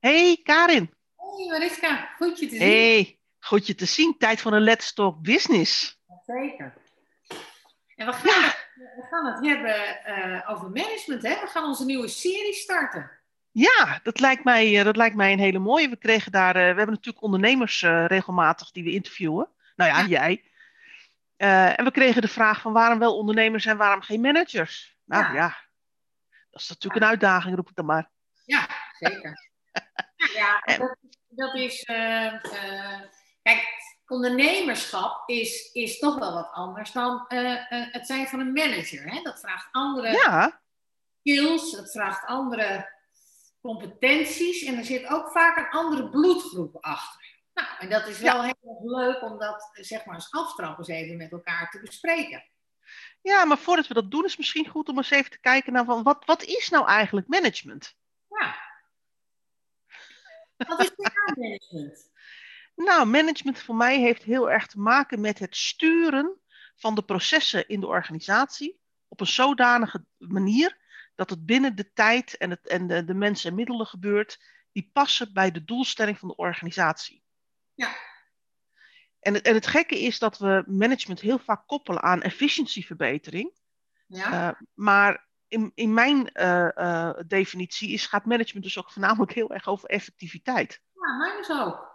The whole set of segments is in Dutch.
Hey Karin. Hey Mariska, goed je te zien. Hey, goed je te zien. Tijd voor een Let's Talk Business. Zeker. En we gaan, het, we gaan het hebben eh, over management. Hè? We gaan onze nieuwe serie starten. Ja, dat lijkt mij, eh, dat lijkt mij een hele mooie. We kregen daar, eh, we hebben natuurlijk ondernemers regelmatig die we interviewen. Nou ja, Ja. jij. En we kregen de vraag van waarom wel ondernemers en waarom geen managers? Nou ja, Ja. dat is natuurlijk een uitdaging, roep ik dan maar. Ja, zeker. Ja, dat, dat is... eh, eh, kijk, ondernemerschap is, is toch wel wat anders dan eh, het zijn van een manager. Hè? Dat vraagt andere Ja, skills, het vraagt andere competenties en er zit ook vaak een andere bloedgroep achter. Nou, en dat is wel heel erg leuk om dat zeg maar als aftrap eens even met elkaar te bespreken. ja, maar voordat we dat doen is het misschien goed om eens even te kijken naar van wat, wat is nou eigenlijk management? Wat is management? Nou, management voor mij heeft heel erg te maken met het sturen van de processen in de organisatie op een zodanige manier dat het binnen de tijd en, het, en de, de mensen en middelen gebeurt die passen bij de doelstelling van de organisatie. Ja. En het, en het gekke is dat we management heel vaak koppelen aan efficiëntieverbetering. Ja? Eh, maar in, in mijn eh, eh, definitie is, gaat management dus ook voornamelijk heel erg over effectiviteit. ja, mij dus ook.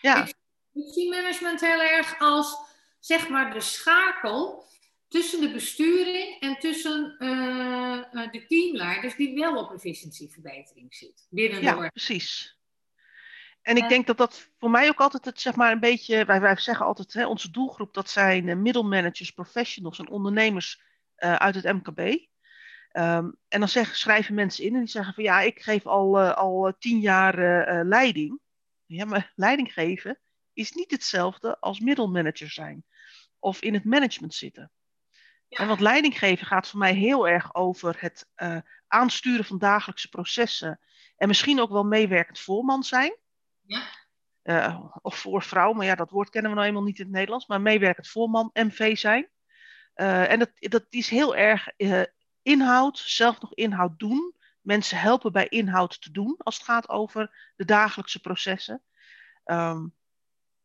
Ja, Ik zie management heel erg als zeg maar de schakel tussen de besturing en tussen eh, de teamleiders die wel op efficiëntieverbetering zit binnen Ja, precies. En ik denk dat dat voor mij ook altijd het, zeg maar, een beetje, wij, wij zeggen altijd, hè, onze doelgroep, dat zijn middelmanagers, professionals en ondernemers uit het MKB. Ehm, en dan zeggen, schrijven mensen in en die zeggen van ja, ik geef al, eh, al eh, tien jaar eh, leiding. Ja, maar leiding geven is niet hetzelfde als middelmanager zijn of in het management zitten. Ja. En want leiding geven gaat voor mij heel erg over het aansturen van dagelijkse processen en misschien ook wel meewerkend voorman zijn. Ja. Of voorvrouw, maar ja, dat woord kennen we nou eenmaal niet in het Nederlands. Maar meewerkend voorman, MV zijn. En dat, dat is heel erg inhoud, zelf nog inhoud doen. Mensen helpen bij inhoud te doen als het gaat over de dagelijkse processen. Ehm,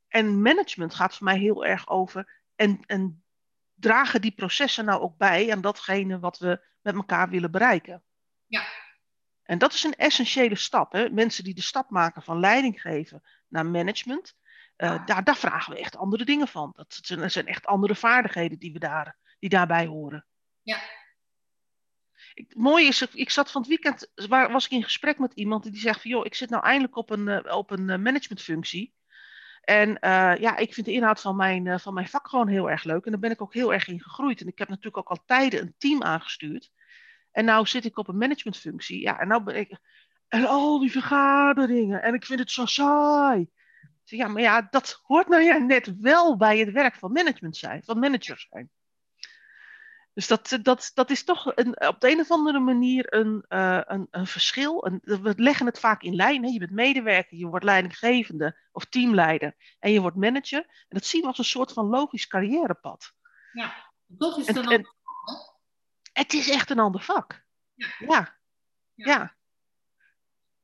en management gaat voor mij heel erg over. En, en dragen die processen nou ook bij aan datgene wat we met elkaar willen bereiken? Ja. En dat is een essentiële stap. Hè? Mensen die de stap maken van leiding geven naar management, eh, daar, daar vragen we echt andere dingen van. Dat zijn, dat zijn echt andere vaardigheden die, we daar, die daarbij horen. Ja. Het mooie is, ik zat van het weekend, waar, was ik in gesprek met iemand die zegt van, joh, ik zit nou eindelijk op een, eh, op een eh, managementfunctie. En eh, ja, ik vind de inhoud van mijn, van mijn vak gewoon heel erg leuk. En daar ben ik ook heel erg in gegroeid. En ik heb natuurlijk ook al tijden een team aangestuurd. En nou zit ik op een managementfunctie. Ja, en nou ben ik... En al die vergaderingen. En ik vind het zo saai. Ja, maar ja, dat hoort nou ja net wel bij het werk van management zijn. Van manager zijn. Dus dat, dat, dat is toch een, op de een of andere manier een, eh, een, een verschil. Een, we leggen het vaak in lijn. Hè? Je bent medewerker, je wordt leidinggevende of teamleider. En je wordt manager. En dat zien we als een soort van logisch carrièrepad. Ja, toch is En- het dan en- Het is echt een ander vak. Ja. Ja, Ja. ja.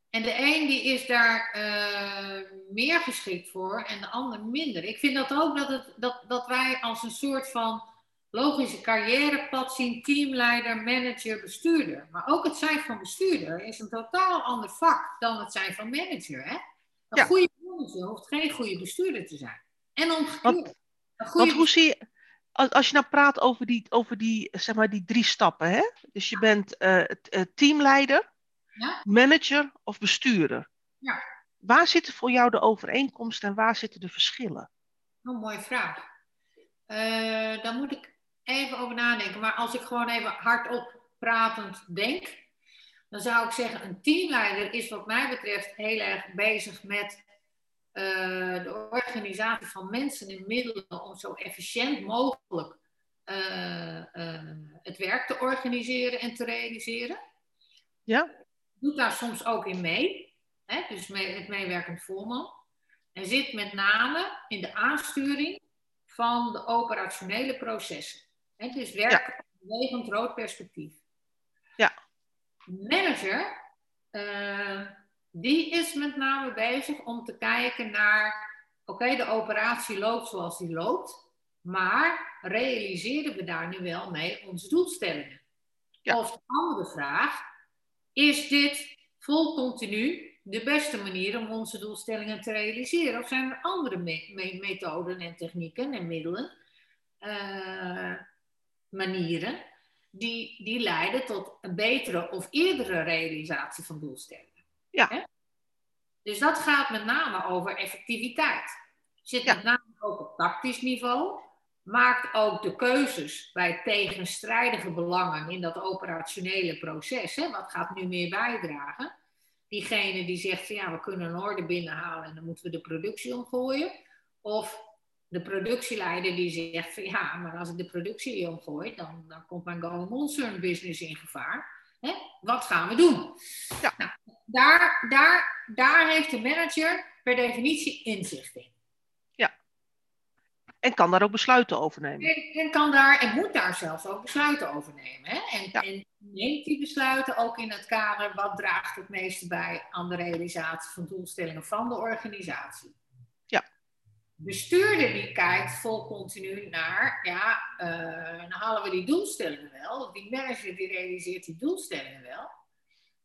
En de een die is daar eh, meer geschikt voor en de ander minder. Ik vind dat ook dat, het, dat, dat wij als een soort van logische carrièrepad zien, teamleider, manager, bestuurder. Maar ook het zijn van bestuurder is een totaal ander vak dan het zijn van manager. Hè? Een Ja. goede manager hoeft geen goede bestuurder te zijn. En omgekeerd. Want- een Want hoe zie je, als, je nou praat over die, over die, zeg maar, die drie stappen, hè? Dus je bent eh, eh, teamleider, Ja. manager of bestuurder. Ja. Waar zitten voor jou de overeenkomsten en waar zitten de verschillen? Oh, mooie vraag. Eh daar moet ik even over nadenken. Maar als ik gewoon even hardop pratend denk, dan zou ik zeggen: een teamleider is, wat mij betreft, heel erg bezig met eh, de organisatie van mensen en middelen om zo efficiënt mogelijk eh, eh, het werk te organiseren en te realiseren. Ja? Doet daar soms ook in mee, hè? dus mee, het meewerkend voorman. En zit met name in de aansturing van de operationele processen. Hè? Dus werk bewegend rood perspectief. Ja. Manager, eh, die is met name bezig om te kijken naar, oké, de operatie loopt zoals die loopt, maar realiseren we daar nu wel mee onze doelstellingen? Ja. Of de andere vraag, is dit vol continu de beste manier om onze doelstellingen te realiseren? Of zijn er andere me- me- methoden en technieken en middelen, eh, manieren, die, die leiden tot een betere of eerdere realisatie van doelstellingen? Ja. Dus dat gaat met name over effectiviteit. Zit Ja. met name ook op tactisch niveau. Maakt ook de keuzes bij tegenstrijdige belangen in dat operationele proces. Hè? Wat gaat nu meer bijdragen? Diegene die zegt van ja, we kunnen een orde binnenhalen en dan moeten we de productie omgooien. Of de productieleider die zegt van ja, maar als ik de productie omgooi, dan, dan komt mijn going concern business in gevaar. Hè? Wat gaan we doen? Ja. Nou, daar, daar, daar heeft de manager per definitie inzicht in. En kan daar ook besluiten over nemen. En, en kan daar en moet daar zelfs ook besluiten over nemen. Hè? En, Ja. en neemt die besluiten ook in het kader wat draagt het meeste bij aan de realisatie van doelstellingen van de organisatie. Bestuurder die kijkt vol continu naar, ja, eh, halen we die doelstellingen wel. Die manager die realiseert die doelstellingen wel.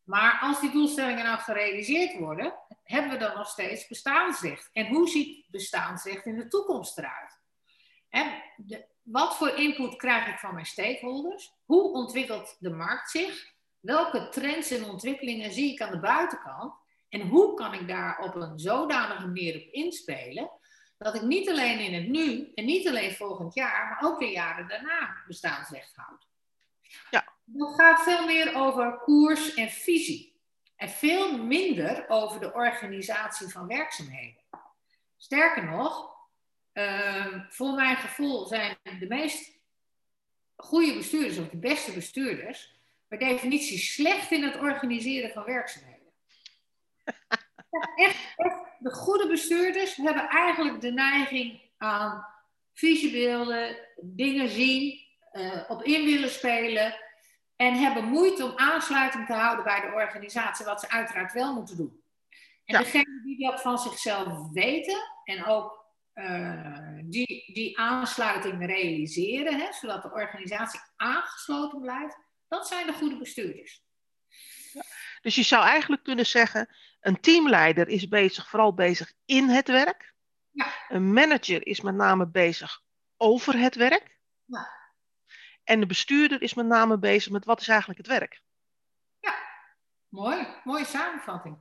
Maar als die doelstellingen nou gerealiseerd worden, hebben we dan nog steeds bestaansrecht. En hoe ziet bestaansrecht in de toekomst eruit? En de, wat voor input krijg ik van mijn stakeholders? Hoe ontwikkelt de markt zich? Welke trends en ontwikkelingen zie ik aan de buitenkant? En hoe kan ik daar op een zodanige manier op inspelen? Dat ik niet alleen in het nu en niet alleen volgend jaar, maar ook de jaren daarna bestaansrecht houd. Ja. Dat gaat veel meer over koers en visie. En veel minder over de organisatie van werkzaamheden. Sterker nog, Ehm, voor mijn gevoel zijn de meest goede bestuurders, of de beste bestuurders, per definitie slecht in het organiseren van werkzaamheden. Echt, echt, de goede bestuurders hebben eigenlijk de neiging aan visiebeelden, dingen zien, eh, op in willen spelen en hebben moeite om aansluiting te houden bij de organisatie, wat ze uiteraard wel moeten doen. En Ja. degenen die dat van zichzelf weten en ook eh, die, die aansluiting realiseren, hè, zodat de organisatie aangesloten blijft, dat zijn de goede bestuurders. Dus je zou eigenlijk kunnen zeggen, een teamleider is bezig, vooral bezig in het werk. Ja. Een manager is met name bezig over het werk. Ja. En de bestuurder is met name bezig met wat is eigenlijk het werk. Mooi, mooie samenvatting.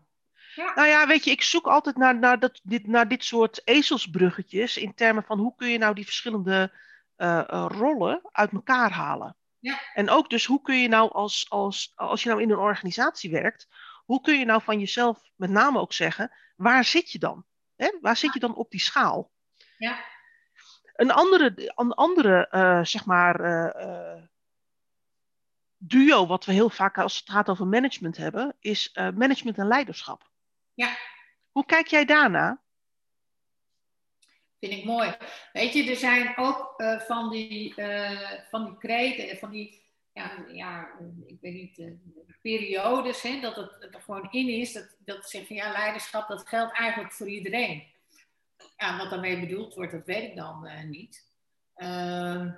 Nou ja, weet je, ik zoek altijd naar, naar, dat, dit, naar dit soort ezelsbruggetjes in termen van hoe kun je nou die verschillende eh, eh, rollen uit elkaar halen. Ja. En ook dus hoe kun je nou als, als, als je nou in een organisatie werkt, hoe kun je nou van jezelf met name ook zeggen, waar zit je dan? Waar zit je dan op die schaal? Ja. Een andere, een andere eh, zeg maar, eh, eh, duo wat we heel vaak als het gaat over management hebben, is management en leiderschap. Ja. Hoe kijk jij daarna? Vind ik mooi. Weet je, er zijn ook eh, van die, eh van die kreten, en van die, ja, ja, ik weet niet, eh, periodes, hè, dat het er gewoon in is, dat, dat zegt van ja, leiderschap, dat geldt eigenlijk voor iedereen. Ja, wat daarmee bedoeld wordt, dat weet ik dan eh, niet. Ehm,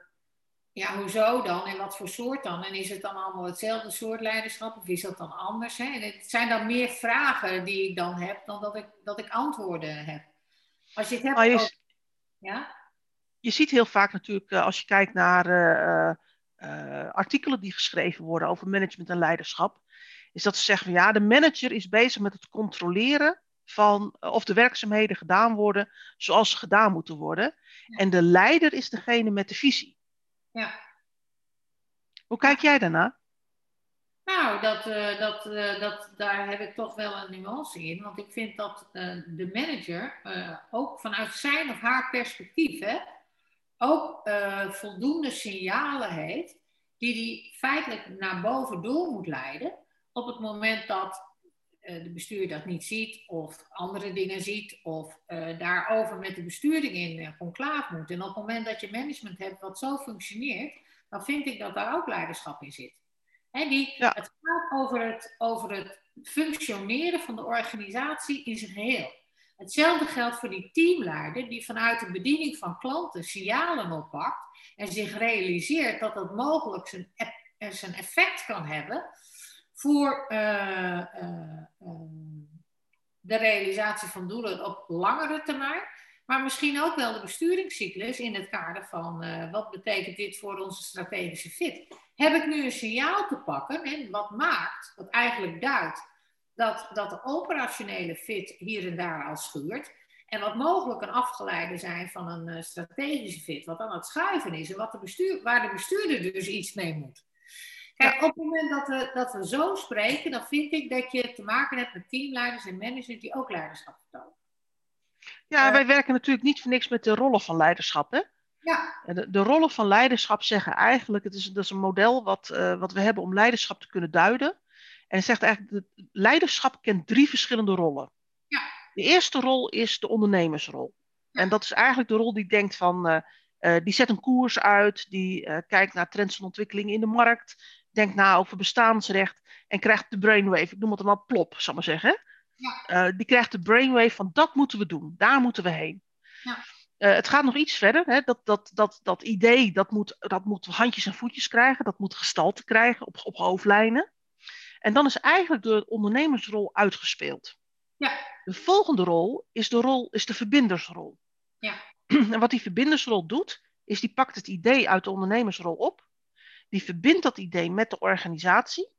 ja, hoezo dan en wat voor soort dan? En is het dan allemaal hetzelfde soort leiderschap of is dat dan anders? Hè? En het zijn dan meer vragen die ik dan heb dan dat ik, dat ik antwoorden heb. Als je het hebt je, over- ja? je ziet heel vaak natuurlijk, eh, als je kijkt naar eh, eh, artikelen die geschreven worden over management en leiderschap, is dat ze zeggen van ja, de manager is bezig met het controleren van of de werkzaamheden gedaan worden zoals ze gedaan moeten worden. Ja. En de leider is degene met de visie. Ja. Hoe kijk jij daarna? Nou, dat, eh, dat, eh, dat, daar heb ik toch wel een nuance in. Want ik vind dat eh, de manager ook vanuit zijn of haar perspectief hè, ook voldoende signalen heeft die die feitelijk naar boven door moet leiden op het moment dat de bestuur dat niet ziet of andere dingen ziet of daarover met de besturing in conclaaf moet. En op het moment dat je management hebt wat zo functioneert, dan vind ik dat daar ook leiderschap in zit. Die, Het gaat over het, over het functioneren van de organisatie in zijn geheel. Hetzelfde geldt voor die teamleider die vanuit de bediening van klanten signalen oppakt en zich realiseert dat dat mogelijk zijn, zijn effect kan hebben voor uh, de realisatie van doelen op langere termijn, maar misschien ook wel de besturingscyclus in het kader van uh, wat betekent dit voor onze strategische fit. Heb ik nu een signaal te pakken en wat maakt, wat eigenlijk duidt dat, dat de operationele fit hier en daar al schuurt. En wat mogelijk een afgeleide zijn van een uh, strategische fit, wat aan het schuiven is en wat de bestuur, waar de bestuurder dus iets mee moet. Kijk, op het moment dat we, dat we zo spreken, dan vind ik dat je te maken hebt met teamleiders en managers die ook leiderschap vertonen. Ja, uh, wij werken natuurlijk niet voor niks met de rollen van leiderschap. Hè? Ja. De, de rollen van leiderschap zeggen eigenlijk, het is, dat is een model wat, uh, wat we hebben om leiderschap te kunnen duiden. En het zegt eigenlijk, dat leiderschap kent drie verschillende rollen. Ja. De eerste rol is de ondernemersrol. Ja. En dat is eigenlijk de rol die denkt van, uh, uh, die zet een koers uit, die kijkt naar trends en ontwikkelingen in de markt, denkt na over bestaansrecht en krijgt de brainwave, ik noem het maar plop, zal maar zeggen. Ja. die krijgt de brainwave van dat moeten we doen, daar moeten we heen. Ja. het gaat nog iets verder. Hè? Dat, dat, dat, dat idee dat moet, dat moet handjes en voetjes krijgen, dat moet gestalte krijgen op, op hoofdlijnen. En dan is eigenlijk de ondernemersrol uitgespeeld. Ja. De volgende rol is de, rol, is de verbindersrol. Ja. En wat die verbindersrol doet, is die pakt het idee uit de ondernemersrol op. Die verbindt dat idee met de organisatie.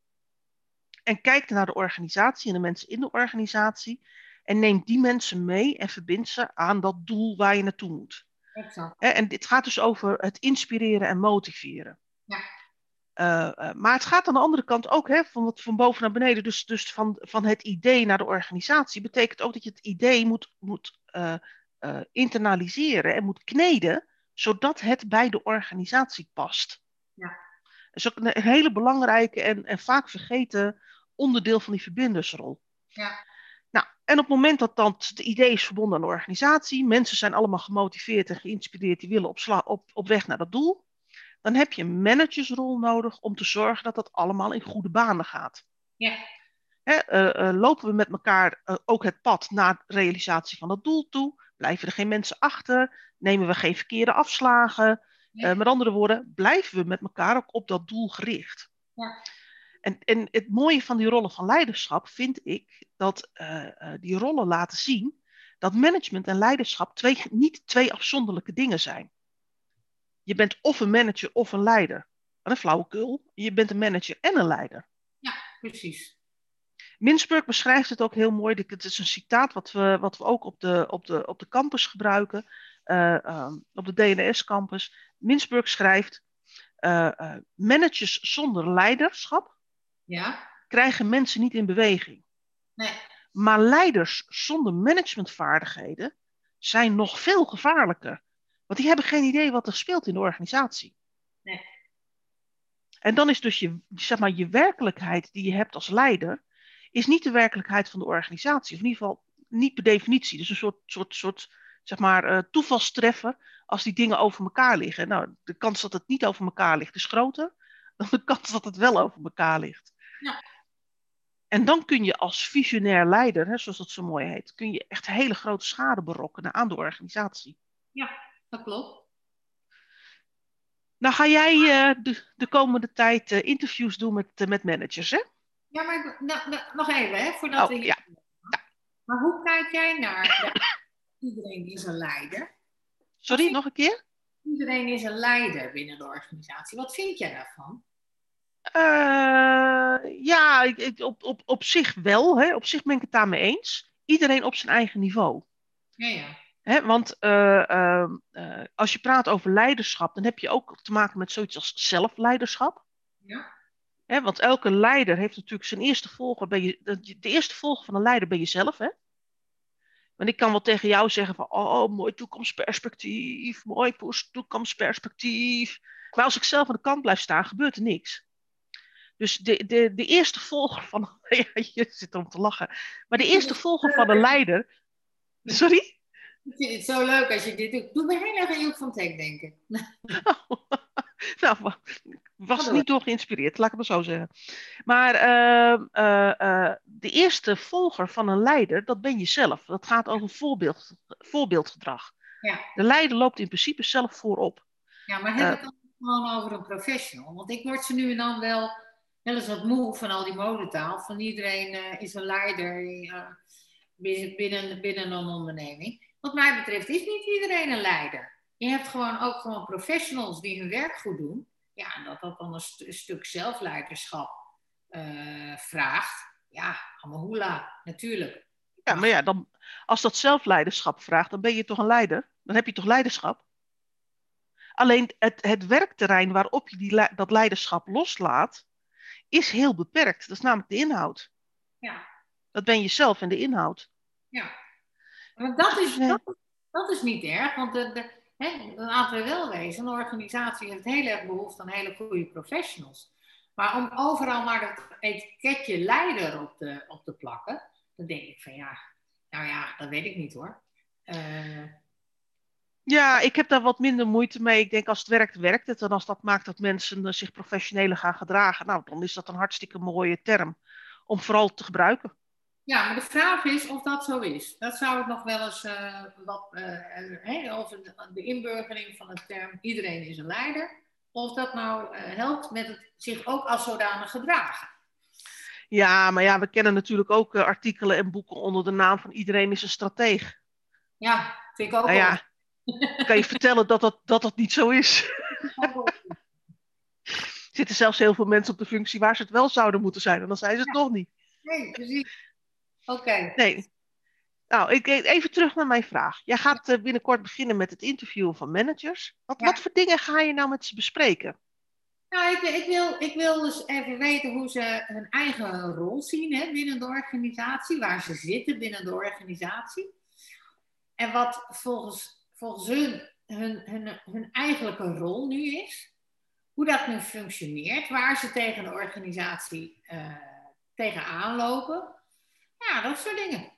En kijkt naar de organisatie en de mensen in de organisatie. En neemt die mensen mee en verbindt ze aan dat doel waar je naartoe moet. Exact. En dit gaat dus over het inspireren en motiveren. Ja. Uh, uh, maar het gaat aan de andere kant ook hè, van, van boven naar beneden. Dus, dus van, van het idee naar de organisatie. Betekent ook dat je het idee moet, moet uh, internaliseren en moet kneden. Zodat het bij de organisatie past. Ja. Dat is ook een, een hele belangrijke en, en vaak vergeten onderdeel van die verbindersrol. Ja. Nou, en op het moment dat dan het idee is verbonden aan de organisatie. Mensen zijn allemaal gemotiveerd en geïnspireerd. Die willen op, sla, op, op weg naar dat doel dan heb je een managersrol nodig om te zorgen dat dat allemaal in goede banen gaat. Ja. Uh, uh, lopen we met elkaar uh, ook het pad naar realisatie van dat doel toe? Blijven er geen mensen achter? Nemen we geen verkeerde afslagen? Ja. met andere woorden, blijven we met elkaar ook op dat doel gericht? Ja. En, en het mooie van die rollen van leiderschap vind ik dat die rollen laten zien dat management en leiderschap twee, niet twee afzonderlijke dingen zijn. Je bent of een manager of een leider. Wat een flauwekul. Je bent een manager en een leider. Ja, precies. Minsburg beschrijft het ook heel mooi. Het is een citaat wat we, wat we ook op de, op de, op de campus gebruiken. Uh, uh, op de DNS-campus. Minsburg schrijft: uh, Managers zonder leiderschap ja. krijgen mensen niet in beweging. Nee. Maar leiders zonder managementvaardigheden zijn nog veel gevaarlijker. Want die hebben geen idee wat er speelt in de organisatie. Nee. En dan is dus je, zeg maar, je werkelijkheid die je hebt als leider, is niet de werkelijkheid van de organisatie. Of in ieder geval niet per definitie. Dus een soort, soort, soort zeg maar, uh, toevalstreffer als die dingen over elkaar liggen. Nou, de kans dat het niet over elkaar ligt is groter dan de kans dat het wel over elkaar ligt. Ja. En dan kun je als visionair leider, hè, zoals dat zo mooi heet, kun je echt hele grote schade berokkenen aan de organisatie. Ja, dat klopt. Nou ga jij uh, de, de, komende tijd uh, interviews doen met, uh, met managers, hè? Ja, maar nou, nou, nog even, hè, voordat oh, we hier... Ja. ja. Maar hoe kijk jij naar de... iedereen is een leider? Sorry, nog een keer? Iedereen is een leider binnen de organisatie. Wat vind jij daarvan? Ja, ik, ik, op, op, op zich wel. Hè. Op zich ben ik het daarmee eens. Iedereen op zijn eigen niveau. Ja, ja. He, want uh, uh, uh, als je praat over leiderschap, dan heb je ook te maken met zoiets als zelfleiderschap. Ja. He, want elke leider heeft natuurlijk zijn eerste volger. Ben je, de, de, eerste volger van een leider ben je zelf. Hè? Want ik kan wel tegen jou zeggen van, oh, mooi toekomstperspectief, mooi toekomstperspectief. Maar als ik zelf aan de kant blijf staan, gebeurt er niks. Dus de, de, de eerste volger van, ja, je zit om te lachen. Maar de eerste volger van een leider, sorry? Ik vind het zo leuk als je dit doet. Doe me heel erg aan Joep van Teck denken. nou, was niet door geïnspireerd, laat ik het maar zo zeggen. Maar uh, uh, uh, de eerste volger van een leider, dat ben je zelf. Dat gaat over voorbeeld, voorbeeldgedrag. Ja. De leider loopt in principe zelf voorop. Ja, maar heb het dan gewoon over een professional? Want ik word ze nu en dan wel, wel eens wat moe van al die modetaal. Van iedereen is een leider binnen, binnen een onderneming. Wat mij betreft is niet iedereen een leider. Je hebt gewoon ook gewoon professionals die hun werk goed doen. Ja, en dat dat dan een, stuk zelfleiderschap uh, vraagt. Ja, Amahula, natuurlijk. Ja, maar ja, dan, als dat zelfleiderschap vraagt, dan ben je toch een leider? Dan heb je toch leiderschap? Alleen het, het werkterrein waarop je die, dat leiderschap loslaat, is heel beperkt. Dat is namelijk de inhoud. Ja. Dat ben je zelf en de inhoud. Ja. Maar dat is, dat, dat is niet erg, want de, de, hè, laten we wel wezen, een organisatie heeft heel erg behoefte aan hele goede professionals. Maar om overal maar dat etiketje leider op te, op te plakken, dan denk ik van ja, nou ja, dat weet ik niet hoor. Uh... Ja, ik heb daar wat minder moeite mee. Ik denk als het werkt, werkt het. En als dat maakt dat mensen eh, zich professioneler gaan gedragen, nou, dan is dat een hartstikke mooie term om vooral te gebruiken. Ja, maar de vraag is of dat zo is. Dat zou ik nog wel eens uh, wat, uh, over de, inburgering van de term iedereen is een leider. Of dat nou helpt met het zich ook als zodanig gedragen. Ja, maar ja, we kennen natuurlijk ook artikelen en boeken onder de naam van iedereen is een strateeg. Ja, vind ik ook. Nou ja, kan je vertellen dat dat, dat dat niet zo is. er zitten zelfs heel veel mensen op de functie waar ze het wel zouden moeten zijn en dan zijn ze het ja. nog niet. Nee, precies. Oké. Nee. Nou, ik, even terug naar mijn vraag. Jij gaat uh, binnenkort beginnen met het interviewen van managers. Wat, Ja. wat voor dingen ga je nou met ze bespreken? Nou, ik, ik, wil, ik wil dus even weten hoe ze hun eigen rol zien hè, binnen de organisatie, waar ze zitten binnen de organisatie. En wat volgens, volgens hun, hun, hun, eigenlijke rol nu is. Hoe dat nu functioneert, waar ze tegen de organisatie eh tegenaan lopen. Ja, dat soort dingen.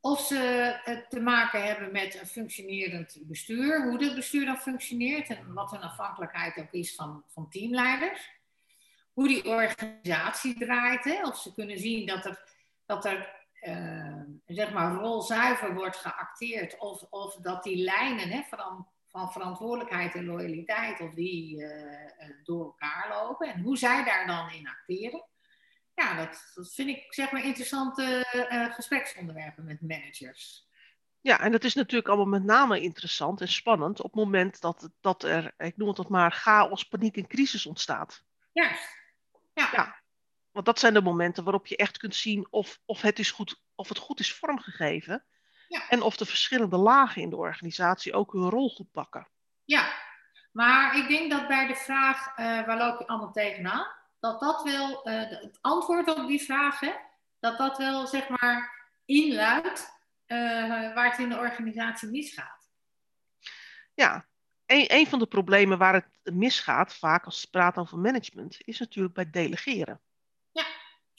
Of ze het te maken hebben met een functionerend bestuur, hoe dat bestuur dan functioneert en wat hun afhankelijkheid ook is van, van teamleiders. Hoe die organisatie draait, hè? of ze kunnen zien dat dat er uh, zeg maar rolzuiver wordt geacteerd, of, of dat die lijnen hè, van, van verantwoordelijkheid en loyaliteit, of die uh, door elkaar lopen en hoe zij daar dan in acteren ja, dat, dat vind ik zeg maar interessante gespreksonderwerpen met managers. Ja, en dat is natuurlijk allemaal met name interessant en spannend op het moment dat, dat er, ik noem het maar, chaos, paniek en crisis ontstaat. Juist. Ja. ja. Want dat zijn de momenten waarop je echt kunt zien of, of, het, is goed, of het goed is vormgegeven. Ja. En of de verschillende lagen in de organisatie ook hun rol goed pakken. Ja, maar ik denk dat bij de vraag uh, waar loop je allemaal tegenaan, dat dat wel, uh, het antwoord op die vragen, dat dat wel zeg maar inluidt uh, waar het in de organisatie misgaat. Ja, een, een van de problemen waar het misgaat, vaak als het praat over management, is natuurlijk bij delegeren.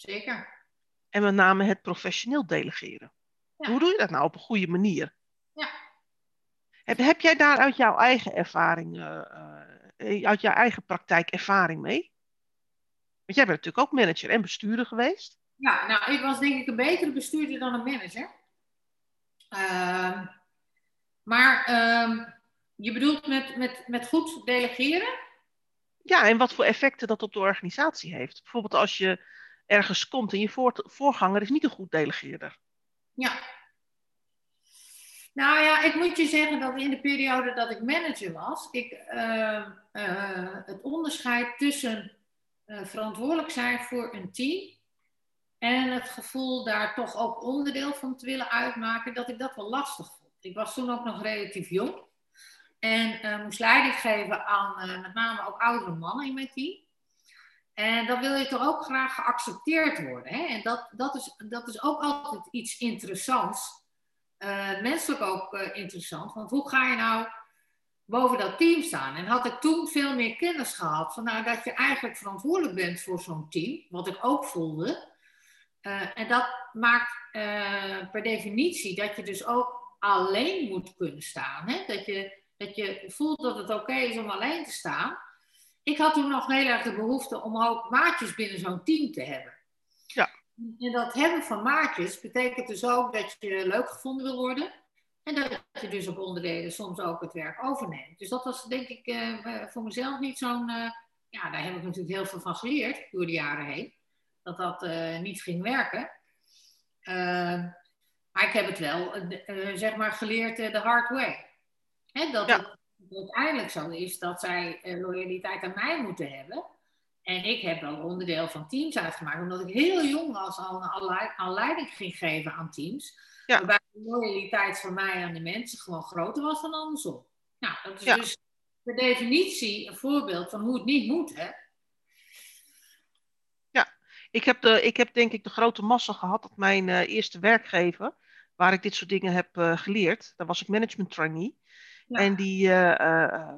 Zeker. En met name het professioneel delegeren. Ja. Hoe doe je dat nou op een goede manier? Ja. Heb, heb jij daar uit jouw eigen ervaring, uh, uit jouw eigen praktijk ervaring mee? Want jij bent natuurlijk ook manager en bestuurder geweest. Ja, nou, ik was denk ik een betere bestuurder dan een manager. Uh, maar uh, je bedoelt met, met, met goed delegeren? Ja, en wat voor effecten dat op de organisatie heeft. Bijvoorbeeld als je ergens komt en je voor, voorganger is niet een goed delegeerder. Ja. Nou ja, ik moet je zeggen dat in de periode dat ik manager was, ik uh, het onderscheid tussen uh, verantwoordelijk zijn voor een team. En het gevoel daar toch ook onderdeel van te willen uitmaken, dat ik dat wel lastig vond. Ik was toen ook nog relatief jong. En moest leiding geven aan met name ook oudere mannen in mijn team. En dan wil je toch ook graag geaccepteerd worden. Hè? En dat, dat, is, dat is ook altijd iets interessants. menselijk ook interessant. Want hoe ga je nou boven dat team staan. En had ik toen veel meer kennis gehad van nou, dat je eigenlijk verantwoordelijk bent voor zo'n team, wat ik ook voelde. En dat maakt per definitie dat je dus ook alleen moet kunnen staan. Hè? Dat, je, dat je voelt dat het oké is om alleen te staan. Ik had toen nog heel erg de behoefte om ook maatjes binnen zo'n team te hebben. Ja. En dat hebben van maatjes betekent dus ook dat je leuk gevonden wil worden. En dat je dus op onderdelen soms ook het werk overneemt. Dus dat was denk ik uh, voor mezelf niet zo'n. Uh, ja, daar heb ik natuurlijk heel veel van geleerd door de jaren heen. Dat dat uh, niet ging werken. maar ik heb het wel, zeg maar, geleerd de hard way. Hè, dat ja. het uiteindelijk zo is dat zij loyaliteit aan mij moeten hebben. En ik heb wel onderdeel van teams uitgemaakt, omdat ik heel jong was al, al leiding ging geven aan teams. Ja. Waarbij de loyaliteit van mij aan de mensen gewoon groter was dan andersom. Nou, dat is dus per definitie een voorbeeld van hoe het niet moet, hè? Ja, ik heb, de, ik heb denk ik de grote massa gehad dat mijn uh, eerste werkgever, waar ik dit soort dingen heb uh, geleerd, daar was ik management trainee. Ja. En die, uh,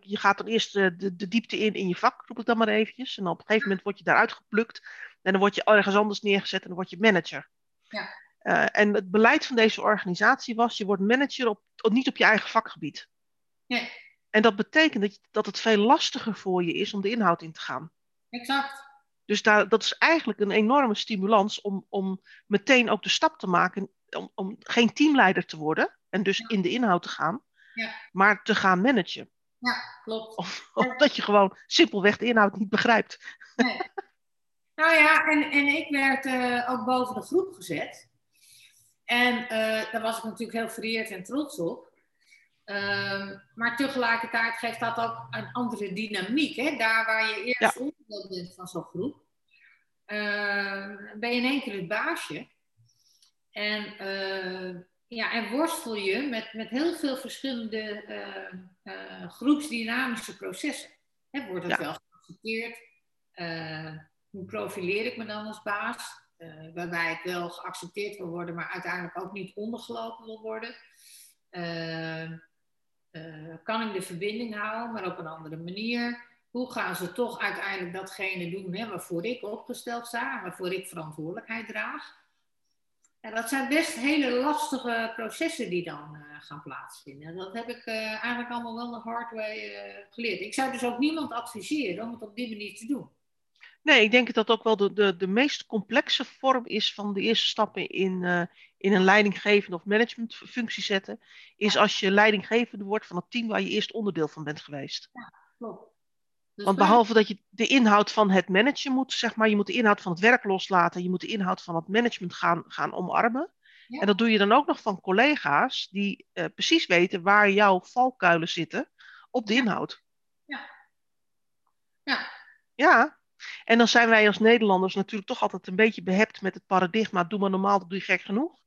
je gaat dan eerst de, de, diepte in in je vak, roep ik dan maar eventjes. En op een gegeven moment word je daaruit geplukt. En dan word je ergens anders neergezet en dan word je manager. Ja. En het beleid van deze organisatie was, je wordt manager op, niet op je eigen vakgebied. Nee. En dat betekent dat, dat het veel lastiger voor je is om de inhoud in te gaan. Exact. Dus daar, dat is eigenlijk een enorme stimulans om, om meteen ook de stap te maken om, om geen teamleider te worden en dus ja. in de inhoud te gaan, ja. maar te gaan managen. Ja, klopt. Of, omdat je gewoon simpelweg de inhoud niet begrijpt. Nee. nou ja, en, en ik werd uh, ook boven de groep gezet. En uh, daar was ik natuurlijk heel vereerd en trots op. Uh, maar tegelijkertijd geeft dat ook een andere dynamiek. Hè? Daar waar je eerst ja. onderdeel bent van zo'n groep, uh, ben je in één keer het baasje. En, ja, en worstel je met, met heel veel verschillende groepsdynamische processen. Hè, wordt het ja. wel geaccepteerd? hoe profileer ik me dan als baas? Waarbij ik wel geaccepteerd wil worden, maar uiteindelijk ook niet ondergelopen wil worden. Kan ik de verbinding houden, maar op een andere manier? Hoe gaan ze toch uiteindelijk datgene doen hè, waarvoor ik opgesteld sta, waarvoor ik verantwoordelijkheid draag? Dat zijn best hele lastige processen die dan gaan plaatsvinden. En dat heb ik eigenlijk allemaal wel de hard way geleerd. Ik zou dus ook niemand adviseren om het op die manier te doen. Nee, ik denk dat dat ook wel de, de, de meest complexe vorm is van de eerste stappen in, in een leidinggevende of managementfunctie zetten. Is ja. als je leidinggevende wordt van het team waar je eerst onderdeel van bent geweest. Ja, klopt. Dus Want behalve dat je de inhoud van het managen moet, zeg maar, je moet de inhoud van het werk loslaten, je moet de inhoud van het management gaan, gaan omarmen. Ja. En dat doe je dan ook nog van collega's die uh, precies weten waar jouw valkuilen zitten op de inhoud. Ja. Ja. Ja, en dan zijn wij als Nederlanders natuurlijk toch altijd een beetje behept met het paradigma: doe maar normaal, doe je gek genoeg.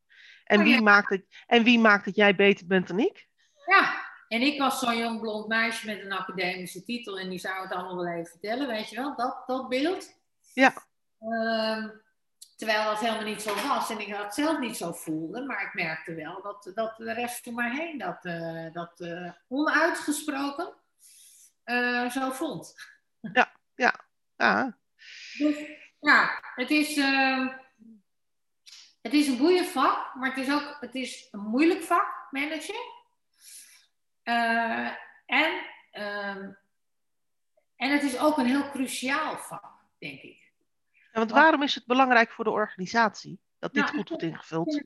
En, Oh, wie, maakt het, en wie maakt dat jij beter bent dan ik? Ja, en ik was zo'n jong blond meisje met een academische titel en die zou het allemaal wel even vertellen, weet je wel, dat, dat beeld. Ja. Ehm, terwijl dat helemaal niet zo was en ik dat zelf niet zo voelde, maar ik merkte wel dat, dat de rest om mij heen dat, eh, dat eh, onuitgesproken eh, zo vond. Ja, ja. ja. Dus ja, het is, ehm, het is een boeiend vak, maar het is ook het is een moeilijk vak, managen. Eh, en, ehm, en het is ook een heel cruciaal vak, denk ik. Ja, want waarom is het belangrijk voor de organisatie dat dit Nou, goed wordt ingevuld?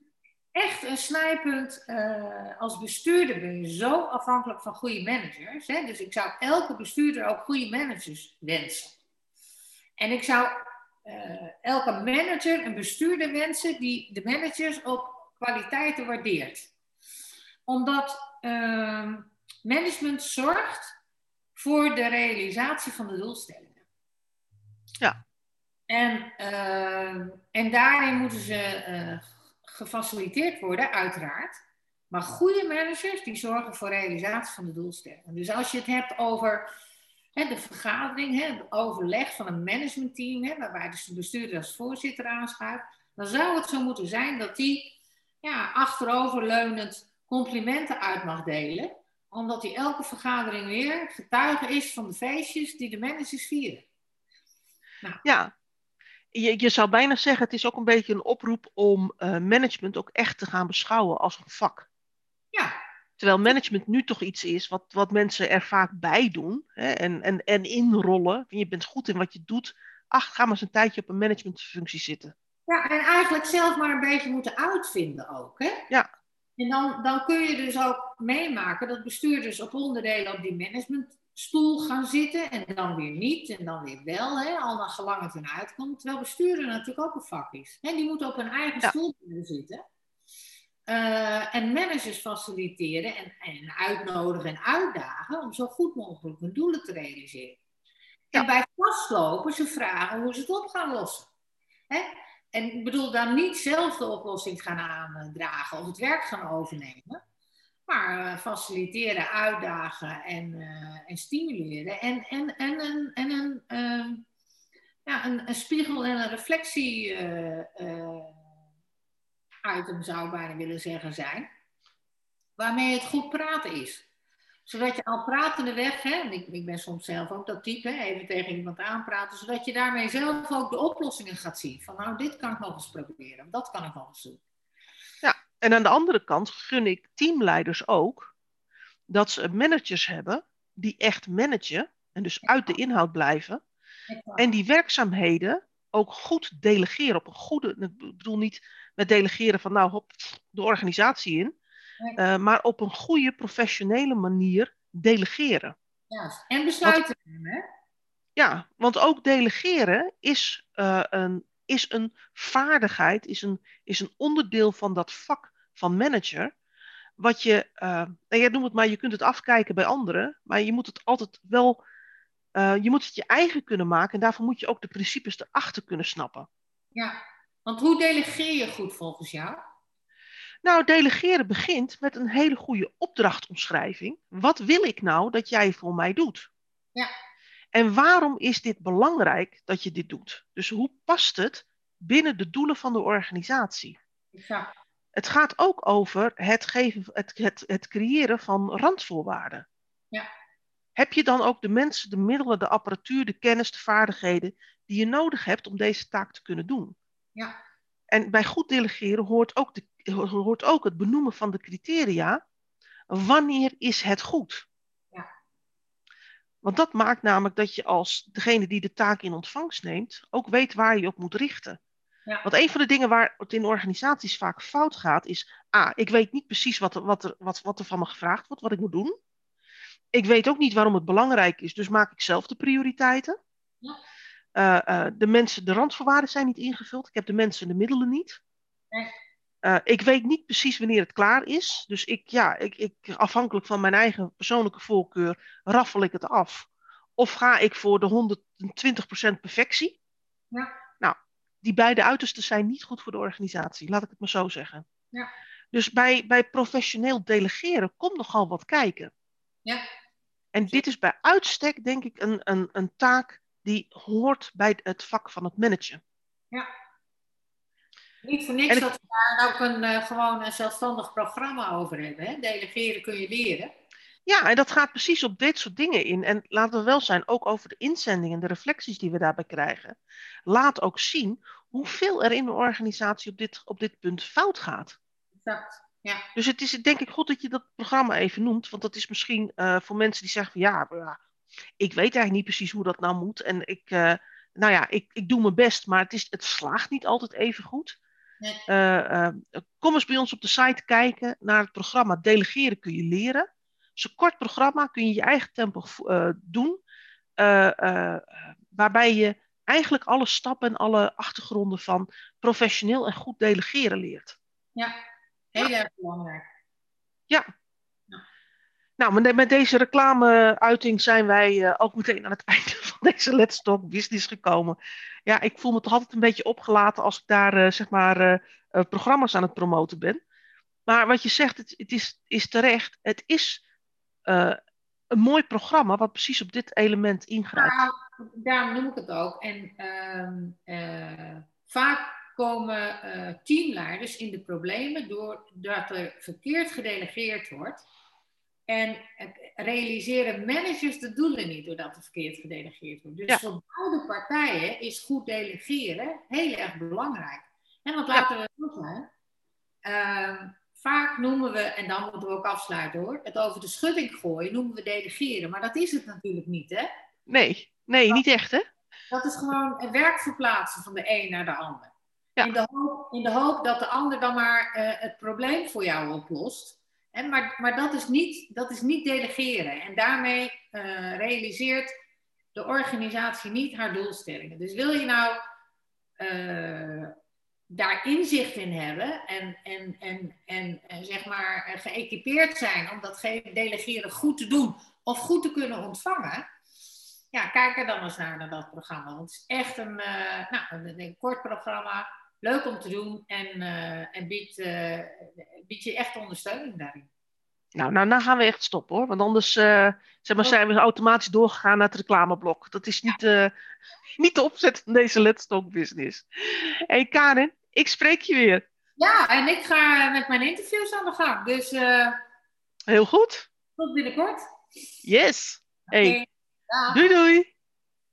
Echt een snijpunt. eh, als bestuurder ben je zo afhankelijk van goede managers. Hè? Dus ik zou elke bestuurder ook goede managers wensen. En ik zou eh, elke manager een bestuurder wensen die de managers op kwaliteiten waardeert. Omdat ehm, management zorgt voor de realisatie van de doelstellingen. Ja. En, ehm, en daarin moeten ze eh, gefaciliteerd worden, uiteraard. Maar goede managers die zorgen voor realisatie van de doelstellingen. Dus als je het hebt over hè, de vergadering, hè, het overleg van een managementteam, hè, waarbij dus de bestuurder als voorzitter aanschuift, dan zou het zo moeten zijn dat die ja, achteroverleunend complimenten uit mag delen, omdat hij elke vergadering weer getuige is van de feestjes die de managers vieren. Nou, Ja, je, je zou bijna zeggen, het is ook een beetje een oproep om uh, management ook echt te gaan beschouwen als een vak. Ja. Terwijl management nu toch iets is wat, wat mensen er vaak bij doen hè, en, en, en inrollen. Je bent goed in wat je doet. Ach, ga maar eens een tijdje op een managementfunctie zitten. Ja, en eigenlijk zelf maar een beetje moeten uitvinden ook. Hè? Ja. En dan, dan kun je dus ook meemaken dat bestuurders op onderdelen op die managementstoel gaan zitten en dan weer niet en dan weer wel, hè, al naar gelang het hun uitkomt. Terwijl bestuurder natuurlijk ook een vak is. Hè? Die moeten op hun eigen stoel zitten. Uh, en managers faciliteren en, en uitnodigen en uitdagen om zo goed mogelijk hun doelen te realiseren. En bij vastlopen ze vragen hoe ze het op gaan lossen. Hè? En ik bedoel dan niet zelf de oplossing gaan aandragen of het werk gaan overnemen. Maar uh, faciliteren, uitdagen en, uh, en stimuleren. En, en, en, en, en een, uh, ja, een, een, spiegel en een reflectie item zou ik bijna willen zeggen zijn. Waarmee het goed praten is zodat je al pratende weg, hè, en ik, ik ben soms zelf ook dat type, hè, even tegen iemand aanpraten, zodat je daarmee zelf ook de oplossingen gaat zien. Van nou, dit kan ik nog eens proberen, dat kan ik nog eens doen. Ja, en aan de andere kant gun ik teamleiders ook dat ze managers hebben die echt managen en dus uit de inhoud blijven. En die werkzaamheden ook goed delegeren op een goede, ik bedoel niet met delegeren van nou hop de organisatie in, uh, maar op een goede professionele manier delegeren. Ja, en besluiten nemen. Ja, want ook delegeren is, uh, een, is een vaardigheid, is een, is een onderdeel van dat vak van manager. Wat je, uh, jij noemt het maar, je kunt het afkijken bij anderen, maar je moet het altijd wel, je moet het je eigen kunnen maken en daarvoor moet je ook de principes erachter kunnen snappen. Ja, want hoe delegeer je goed volgens jou? Nou, delegeren begint met een hele goede opdrachtomschrijving. Wat wil ik nou dat jij voor mij doet? Ja. En waarom is dit belangrijk dat je dit doet? Dus hoe past het binnen de doelen van de organisatie? Ja. Het gaat ook over het, geven, het, het, het creëren van randvoorwaarden. Ja. Heb je dan ook de mensen, de middelen, de apparatuur, de kennis, de vaardigheden die je nodig hebt om deze taak te kunnen doen? Ja. En bij goed delegeren hoort ook de hoort ook het benoemen van de criteria. Wanneer is het goed? Ja. Want dat maakt namelijk dat je als degene die de taak in ontvangst neemt, ook weet waar je op moet richten. Ja. Want een van de dingen waar het in organisaties vaak fout gaat, is: A, ik weet niet precies wat er, wat, er, wat, wat er van me gevraagd wordt, wat ik moet doen. Ik weet ook niet waarom het belangrijk is, dus maak ik zelf de prioriteiten. Ja. Uh, uh, de mensen, de randvoorwaarden zijn niet ingevuld. Ik heb de mensen de middelen niet. Nee. Uh, ik weet niet precies wanneer het klaar is. Dus ik, ja, ik, ik, afhankelijk van mijn eigen persoonlijke voorkeur raffel ik het af. Of ga ik voor de 120% perfectie? Ja. Nou, die beide uitersten zijn niet goed voor de organisatie, laat ik het maar zo zeggen. Ja. Dus bij, bij professioneel delegeren komt nogal wat kijken. Ja. En dit is bij uitstek, denk ik, een, een, een taak die hoort bij het vak van het managen. Ja. Niet voor niks dat we daar ook een, uh, gewoon een zelfstandig programma over hebben. Hè? Delegeren kun je leren. Ja, en dat gaat precies op dit soort dingen in. En laten we wel zijn, ook over de inzendingen, de reflecties die we daarbij krijgen. Laat ook zien hoeveel er in de organisatie op dit, op dit punt fout gaat. Exact, ja. Dus het is denk ik goed dat je dat programma even noemt. Want dat is misschien uh, voor mensen die zeggen van ja, ja, ik weet eigenlijk niet precies hoe dat nou moet. En ik, uh, nou ja, ik, ik doe mijn best, maar het, is, het slaagt niet altijd even goed. Nee. Uh, kom eens bij ons op de site kijken naar het programma Delegeren kun je leren. Het is een kort programma, kun je je eigen tempo uh, doen. waarbij je eigenlijk alle stappen en alle achtergronden van professioneel en goed delegeren leert. Ja, heel erg belangrijk. Ja. Nou, met, deze reclameuiting zijn wij ook meteen aan het einde van deze Let's Talk Business gekomen ja, ik voel me toch altijd een beetje opgelaten als ik daar uh, zeg maar uh, programma's aan het promoten ben. Maar wat je zegt, het, het is, is terecht. Het is een mooi programma wat precies op dit element ingrijpt. Nou, daarom noem ik het ook. En ehm, vaak komen teamleiders in de problemen doordat er verkeerd gedelegeerd wordt. En realiseren managers de doelen niet doordat er verkeerd gedelegeerd wordt. Dus voor beide partijen is goed delegeren heel erg belangrijk. En want laten we het zijn, uh, vaak noemen we, en dan moeten we ook afsluiten hoor, het over de schutting gooien noemen we delegeren. Maar dat is het natuurlijk niet, hè? Nee, nee, niet echt, hè? Dat is gewoon een werk verplaatsen van de een naar de ander. In, de hoop, in de hoop dat de ander dan maar uh, het probleem voor jou oplost. Maar maar dat, is niet, dat is niet delegeren. En daarmee uh, realiseert de organisatie niet haar doelstellingen. Dus wil je nou uh, daar inzicht in hebben en, en, en, en, en zeg maar geëquipeerd zijn om dat delegeren goed te doen of goed te kunnen ontvangen, ja, kijk er dan eens naar, naar dat programma. Want het is echt een, nou, een, kort programma, leuk om te doen en, uh, en biedt, uh, biedt je echt ondersteuning daarin. Nou, nou, nou gaan we echt stoppen hoor. Want anders zeg maar, zijn we automatisch doorgegaan naar het reclameblok. Dat is niet, ja. niet de opzet van deze Let's Talk Business. hey Karin, ik spreek je weer. Ja, en ik ga met mijn interviews aan de gang. Dus. Heel goed. Tot binnenkort. Yes. Hey. Doei doei.